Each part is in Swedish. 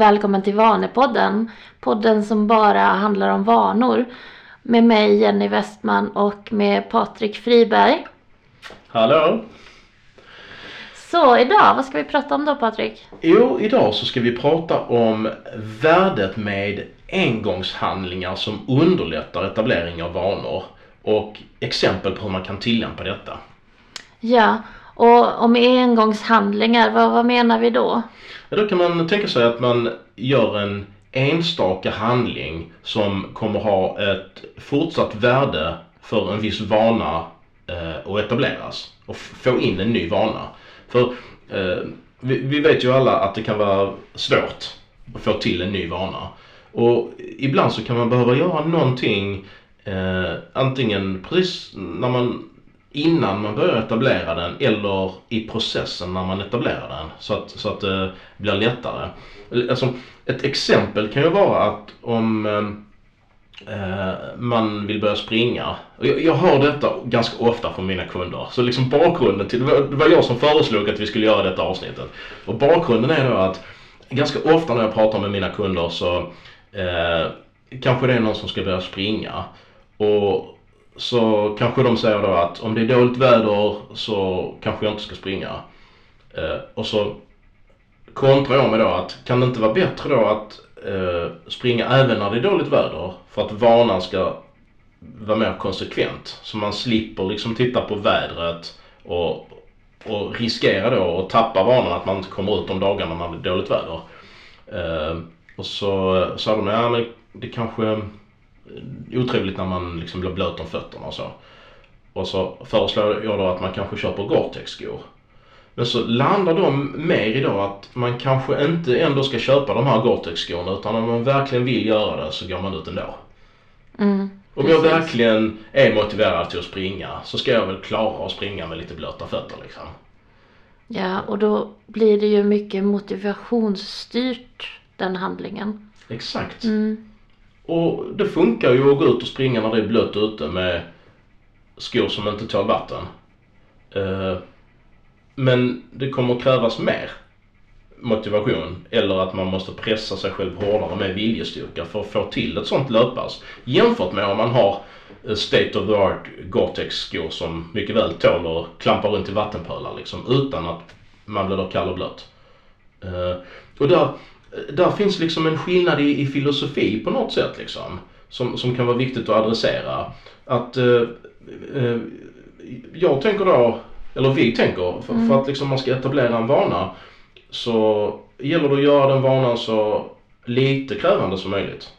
Välkommen till Vanepodden. Podden som bara handlar om vanor. Med mig Jenny Westman och med Patrik Friberg. Hallå! Så idag, vad ska vi prata om då Patrik? Jo, idag så ska vi prata om värdet med engångshandlingar som underlättar etablering av vanor och exempel på hur man kan tillämpa detta. Ja, och om engångshandlingar, vad, vad menar vi då? Ja, då kan man tänka sig att man gör en enstaka handling som kommer ha ett fortsatt värde för en viss vana eh, att etableras och få in en ny vana. För eh, vi, vi, vet ju alla att det kan vara svårt att få till en ny vana. Och ibland så kan man behöva göra någonting eh, antingen precis när man innan man börjar etablera den eller i processen när man etablerar den så att, så att det blir lättare. Alltså, ett exempel kan ju vara att om eh, eh man vill börja springa. Jag, jag hör detta ganska ofta från mina kunder. Så liksom bakgrunden till, det var jag som föreslog att vi skulle göra detta avsnittet. Och bakgrunden är då att ganska ofta när jag pratar med mina kunder så eh, kanske det är någon som ska börja springa. Och så kanske de säger då att om det är dåligt väder så kanske jag inte ska springa. Eh, och så kontrar jag med då att kan det inte vara bättre då att eh, springa även när det är dåligt väder för att vanan ska vara mer konsekvent. Så man slipper liksom titta på vädret och, och riskera då att tappa vanan att man inte kommer ut de dagarna när det är dåligt väder. Eh, och så eh, sa de, ja men det kanske otrevligt när man liksom blir blöt om fötterna och så. Och så föreslår jag då att man kanske köper Gore-Tex-skor. Men så landar de mer i då att man kanske inte ändå ska köpa de här Gore-Tex-skorna utan om man verkligen vill göra det så går man ut ändå. Mm, om jag verkligen är motiverad till att springa så ska jag väl klara att springa med lite blöta fötter liksom. Ja, och då blir det ju mycket motivationsstyrt den handlingen. Exakt. Mm. Och det funkar ju att gå ut och springa när det är blött ute med skor som inte tål vatten. Eh, men det kommer att krävas mer motivation eller att man måste pressa sig själv hårdare med viljestyrka för att få till ett sånt löppass. Jämfört med om man har eh, state of the art Gore-Tex skor som mycket väl tål att klampa runt i vattenpölar liksom utan att man blir då kall och blöt. Eh, och där, där finns liksom en skillnad i, i, filosofi på något sätt liksom. Som, som kan vara viktigt att adressera. Att uh, uh, jag tänker då eller vi tänker, för, mm. för att liksom man ska etablera en vana så gäller det att göra den vanan så lite krävande som möjligt.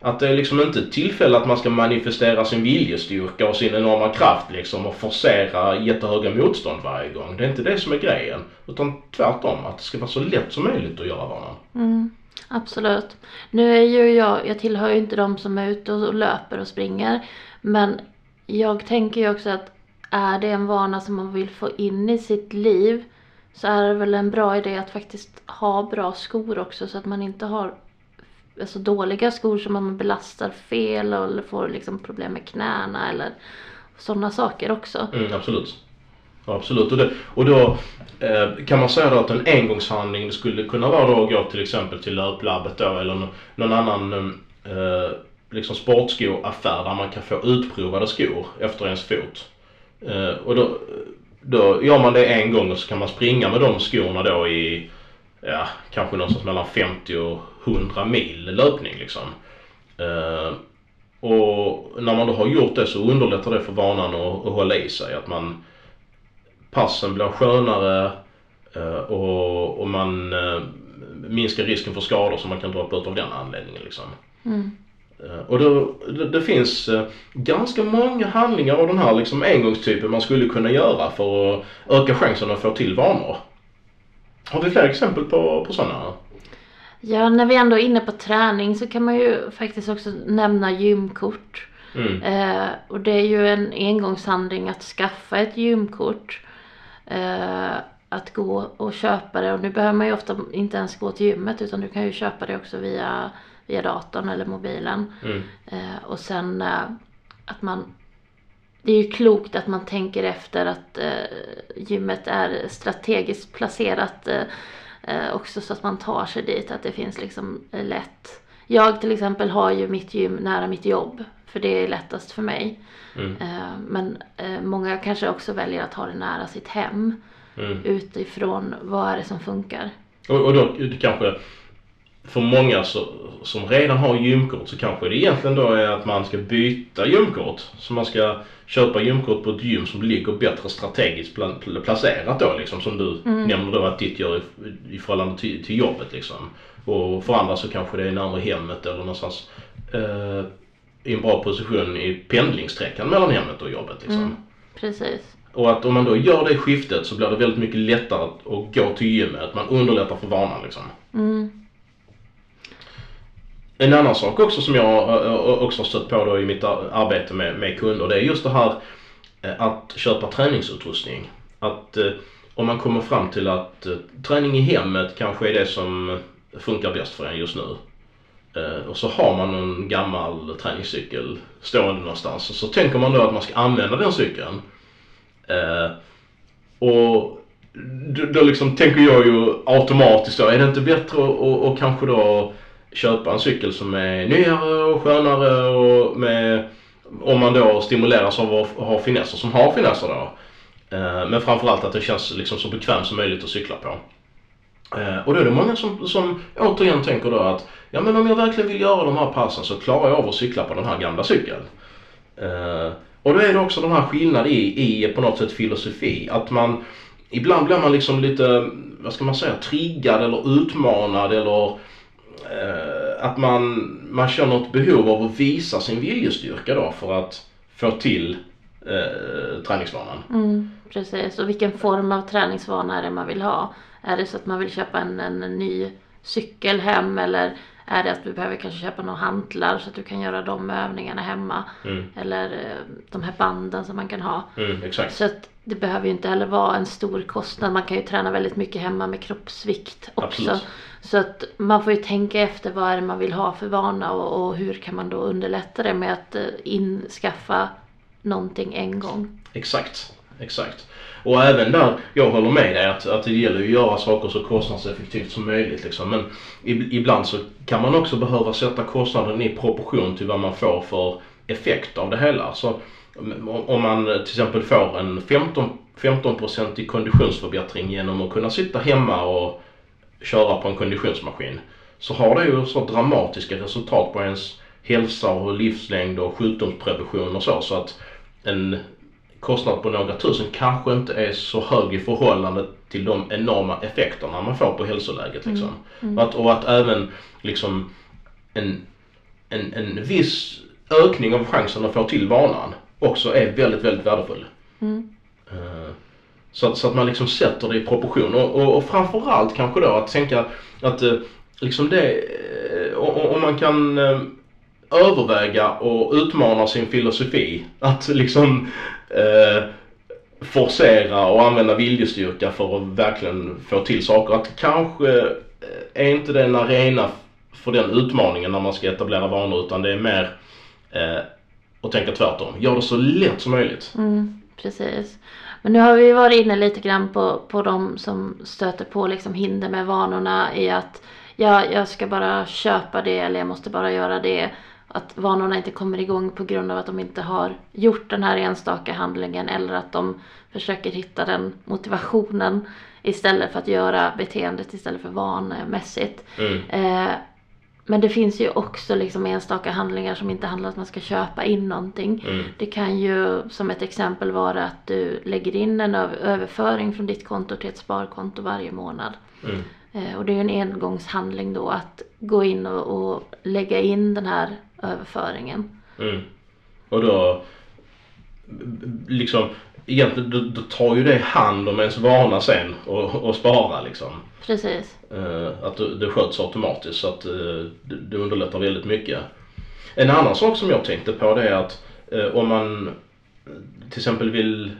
Att det är liksom inte ett tillfälle att man ska manifestera sin viljestyrka och sin enorma kraft liksom och forcera jättehöga motstånd varje gång. Det är inte det som är grejen. Utan tvärtom, att det ska vara så lätt som möjligt att göra vanan. Mm, absolut. Nu är ju jag, jag tillhör ju inte de som är ute och löper och springer. Men jag tänker ju också att är det en vana som man vill få in i sitt liv så är det väl en bra idé att faktiskt ha bra skor också så att man inte har alltså dåliga skor som man belastar fel eller får liksom problem med knäna eller sådana saker också. Mm, absolut. Absolut. Och, det, och då eh, kan man säga då att en engångshandling skulle kunna vara då att gå till exempel till löplabbet då eller någon annan eh, liksom sportskoaffär där man kan få utprovade skor efter ens fot. Eh, och då, då gör man det en gång och så kan man springa med de skorna då i ja, kanske någonstans mellan 50 och 100 mil löpning liksom. Uh, och när man då har gjort det så underlättar det för vanan att, att hålla i sig. Att man passen blir skönare uh, och, och man minskar risken för skador som man kan droppa ut av den anledningen liksom. Mm. Eh, och då, det, det, finns eh, ganska många handlingar av den här liksom engångstypen man skulle kunna göra för att öka chansen att få till vanor. Har vi fler exempel på, på sådana? Ja, när vi ändå är inne på träning så kan man ju faktiskt också nämna gymkort. Mm. Eh, och det är ju en engångshandling att skaffa ett gymkort. Eh, att gå och köpa det och nu behöver man ju ofta inte ens gå till gymmet utan du kan ju köpa det också via via datorn eller mobilen. Mm. Eh, och sen eh, att man det är ju klokt att man tänker efter att eh, gymmet är strategiskt placerat eh, också så att man tar sig dit, att det finns liksom eh, lätt. Jag till exempel har ju mitt gym nära mitt jobb, för det är lättast för mig. Mm. Eh, men eh, många kanske också väljer att ha det nära sitt hem Mm. utifrån vad är det som funkar. Och, och då kanske för många så, som redan har gymkort så kanske det egentligen då är att man ska byta gymkort. Så man ska köpa gymkort på ett gym som ligger bättre strategiskt pla- pla- placerat då liksom som du nämner då att ditt gör i, i förhållande till, till jobbet liksom. Och för andra så kanske det är närmare hemmet eller någonstans eh, i en bra position i pendlingssträckan mellan hemmet och jobbet liksom. Mm. Precis. Och att om man då gör det skiftet så blir det väldigt mycket lättare att gå till gymmet. Man underlättar för vanan liksom. Mm. En annan sak också som jag också har stött på då i mitt arbete med, med kunder det är just det här eh, att köpa träningsutrustning. Att eh, om man kommer fram till att eh, träning i hemmet kanske är det som funkar bäst för en just nu. Och så har man en gammal träningscykel stående någonstans och så tänker man då att man ska använda den cykeln. Och då, då liksom tänker jag ju automatiskt då, är det inte bättre att och, och kanske då köpa en cykel som är nyare och skönare och med, om man då stimuleras av att ha finesser som har finesser då. Eh, men framförallt att det känns liksom så bekvämt som möjligt att cykla på. Eh, och då är det många som, som återigen tänker då att ja men om jag verkligen vill göra de här passen så klarar jag av att cykla på den här gamla cykeln. Eh, och då är det också den här skillnaden i, i på något sätt filosofi. Att man ibland blir man liksom lite, vad ska man säga, triggad eller utmanad eller Eh, att man, man känner ett behov av att visa sin viljestyrka då för att få till eh, träningsvanan. Mm, precis, och vilken form av träningsvana är det man vill ha? Är det så att man vill köpa en, en, ny cykel hem eller är det att du behöver kanske köpa några hantlar så att du kan göra de övningarna hemma? Mm. Eller eh, de här banden som man kan ha. Mm. Så att det behöver ju inte heller vara en stor kostnad. Man kan ju träna väldigt mycket hemma med kroppsvikt också. Absolut. Så att man får ju tänka efter vad är det man vill ha för vana och, och hur kan man då underlätta det med att eh, inskaffa någonting en gång. Exakt, exakt. Och även där, jag håller med dig att, att det gäller att göra saker så kostnadseffektivt som möjligt liksom. Men ibland så kan man också behöva sätta kostnaden i proportion till vad man får för effekt av det hela. Så om- man till exempel får en 15, 15% konditionsförbättring genom att kunna sitta hemma och köra på en konditionsmaskin så har det ju så dramatiska resultat på ens hälsa och livslängd och sjukdomsprevention och så. Så att en kostnad på några tusen kanske inte är så hög i förhållande till de enorma effekterna man får på hälsoläget. Liksom. Och, att, och att även liksom en, en, en viss ökning av chansen att få till vanan också är väldigt, väldigt värdefull. Mm. Eh, Så att, så att man liksom sätter det i proportion och, och, och framförallt kanske då att tänka att eh, liksom det, eh, om man kan överväga och utmana sin filosofi att liksom eh, forcera och använda viljestyrka för att verkligen få till saker. Att kanske eh, är inte det en arena för den utmaningen när man ska etablera vanor utan det är mer eh, att tänka tvärtom. Gör det så lätt som möjligt. Mm, precis. Men nu har vi varit inne lite grann på, på de som stöter på liksom hinder med vanorna i att ja, jag ska bara köpa det eller jag måste bara göra det. Att vanorna inte kommer igång på grund av att de inte har gjort den här enstaka handlingen eller att de försöker hitta den motivationen istället för att göra beteendet istället för vanemässigt. Mm. Eh, men det finns ju också liksom enstaka handlingar som inte handlar om att man ska köpa in någonting. Mm. Det kan ju som ett exempel vara att du lägger in en öv- överföring från ditt konto till ett sparkonto varje månad. Mm. Eh, och det är ju en engångshandling då att gå in och, och lägga in den här överföringen. Mm. Och då liksom egentligen då, då tar ju det hand om ens vana sen och, och spara liksom. Precis. Eh, att det, sköts automatiskt så att eh, det, det underlättar väldigt mycket. En annan sak som jag tänkte på det är att eh, om man till exempel vill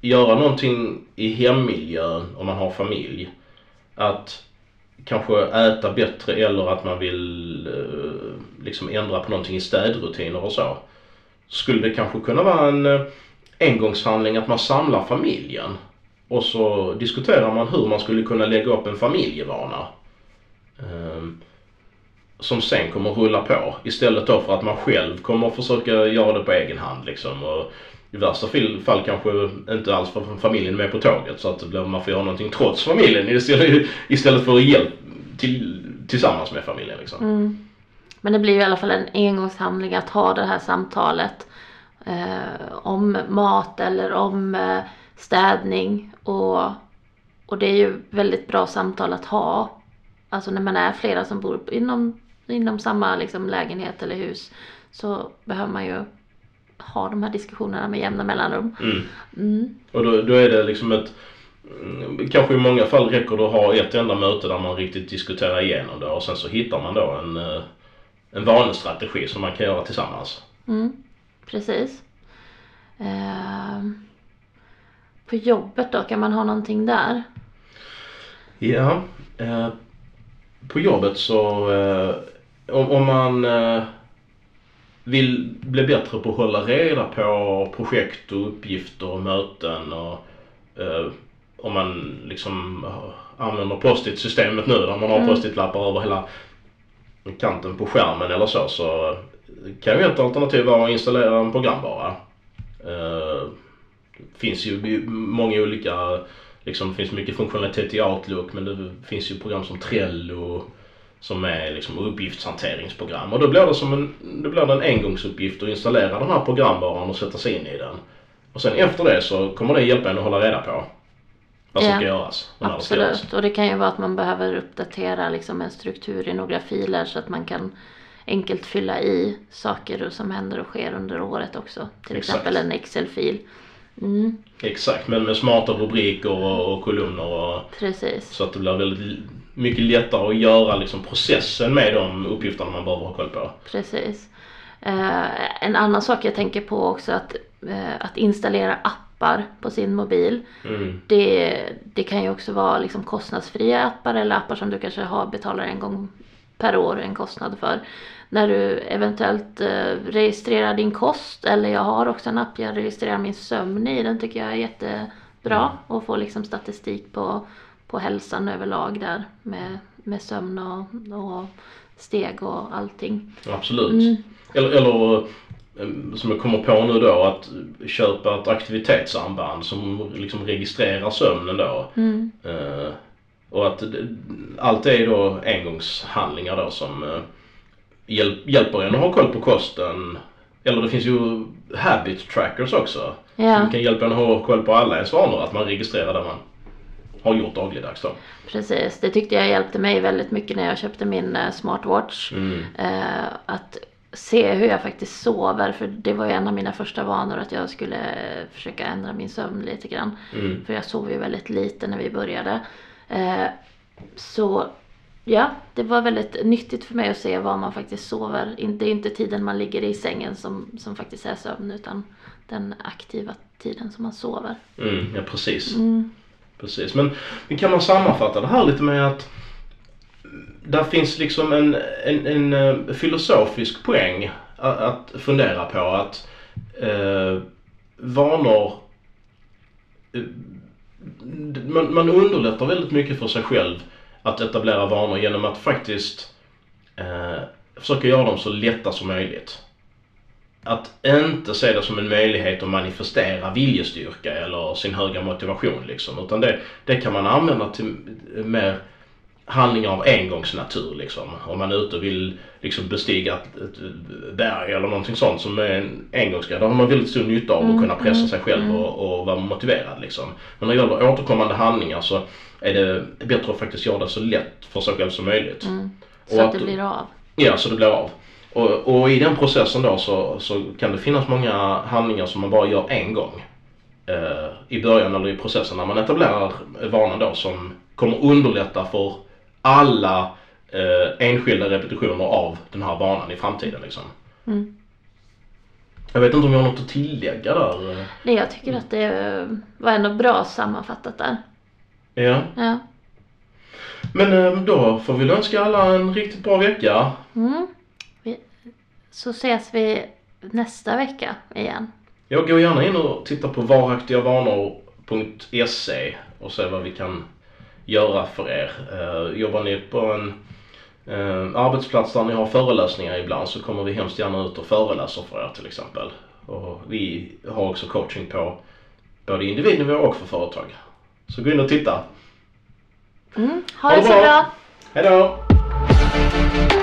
göra någonting i hemmiljön om man har familj. Att kanske äta bättre eller att man vill eh, liksom ändra på någonting i städrutiner och så. Skulle det kanske kunna vara en eh, engångshandling att man samlar familjen och så diskuterar man hur man skulle kunna lägga upp en familjevana. Ehm, som sen kommer rulla på istället då för att man själv kommer försöka göra det på egen hand liksom. Och i värsta fall- kanske inte alls för familjen är med på tåget så att man får göra någonting trots familjen istället, istället för hjälp till, tillsammans med familjen liksom. Mm. Men det blir ju i alla fall en engångshandling att ha det här samtalet eh, om mat eller om eh, städning. Och, och det är ju väldigt bra samtal att ha. Alltså när man är flera som bor inom, inom samma liksom, lägenhet eller hus så behöver man ju ha de här diskussionerna med jämna mellanrum. Mm. Mm. Och då, då är det liksom ett mm, Kanske i många fall räcker det att ha ett enda möte där man riktigt diskuterar igenom det och sen så hittar man då en, eh, en vanestrategi som man kan göra tillsammans. Mm, precis. Ehm, på jobbet då, kan man ha någonting där? Ja, eh, på jobbet så eh, om, om man vill bli bättre på att hålla reda på projekt och uppgifter och möten och eh, om man liksom använder post-it-systemet nu där man har Mm. post-it-lappar över hela kanten på skärmen eller så så kan ju ett alternativ vara att installera en programvara. Eh, finns ju många olika, liksom finns mycket funktionalitet i Outlook men det finns ju program som Trello som är liksom uppgiftshanteringsprogram och då blir det som en, då blir det en engångsuppgift att installera den här programvaran och sätta sig in i den. Och sen efter det så kommer det hjälpa en att hålla reda på vad som Ja, ska göras. ska göras. Absolut, och det kan ju vara att man behöver uppdatera liksom en struktur i några filer så att man kan enkelt fylla i saker som händer och sker under året också. Till Exakt. exempel en Excel-fil. Mm, Exakt, men med smarta rubriker och, och kolumner och precis. så att det blir väldigt mycket lättare att göra liksom processen med de uppgifterna man behöver ha koll på. Precis. Eh, en annan sak jag tänker på också att, eh, att installera appar på sin mobil. Mm. Det, det kan ju också vara liksom kostnadsfria appar eller appar som du kanske har, betalar en gång per år en kostnad för. När du eventuellt eh, registrerar din kost eller jag har också en app jag registrerar min sömn i. Den tycker jag är jättebra och får liksom statistik på, på hälsan överlag där med, med sömn och, och steg och allting. Absolut. Mm. Eller, eller eh, som jag kommer på nu då att köpa ett aktivitetsarmband som liksom registrerar sömnen då. Mm. Eh, och att allt är då engångshandlingar då som eh, hjäl- hjälper en att ha koll på kosten. Eller det finns ju habit trackers också. Ja. Som kan hjälpa en att ha koll på alla ens vanor. Att man registrerar det man har gjort dagligdags då. Precis, det tyckte jag hjälpte mig väldigt mycket när jag köpte min eh, smartwatch. Mm. Eh, att se hur jag faktiskt sover, för det var ju en av mina första vanor att jag skulle eh, försöka ändra min sömn lite grann. Mm. För jag sov ju väldigt lite när vi började. Så ja, det var väldigt nyttigt för mig att se vad man faktiskt sover. Det är inte tiden man ligger i sängen som, som faktiskt är sömn, utan den aktiva tiden som man sover. Mm, ja precis. Mm. Precis, men kan man sammanfatta det här lite med att där finns liksom en, en, en eh, filosofisk poäng att, att fundera på att eh, vanor eh, man, man underlättar väldigt mycket för sig själv att etablera vanor genom att faktiskt eh, försöka göra dem så lätta som möjligt. Att inte se det som en möjlighet att manifestera viljestyrka eller sin höga motivation liksom. Utan det, det kan man använda till mer handlingar av engångsnatur liksom. Om man är ute och vill liksom bestiga ett, ett berg eller någonting sånt som är en engångsgrej. Då har man väldigt stor nytta av att Mm, kunna pressa mm, sig själv mm. och, och vara motiverad liksom. Men när det gäller återkommande handlingar så är det bättre att faktiskt göra det så lätt för sig själv som möjligt. Mm. Så att att det blir av. Ja, så det blir av. Och, och i den processen då så, så kan det finnas många handlingar som man bara gör en gång. Eh, I början eller i processen när man etablerar vanan då som kommer underlätta för alla eh, enskilda repetitioner av den här vanan i framtiden liksom. Mm. Jag vet inte om jag har något att tillägga där. Nej, jag tycker att det var ändå bra sammanfattat där. Ja. Ja. Men eh, då får vi önska alla en riktigt bra vecka. Mm. Så ses vi nästa vecka igen. Jag går gärna in och tittar på varaktiga vanor www.se och se vad vi kan göra för er. Eh, jobbar ni på en eh, arbetsplats där ni har föreläsningar ibland så kommer vi hemskt gärna ut och föreläser för er till exempel. Och vi har också coaching på både individnivå och för företag. Så gå in och titta. Mm. Ha, Ha det så bra. bra. Hej då!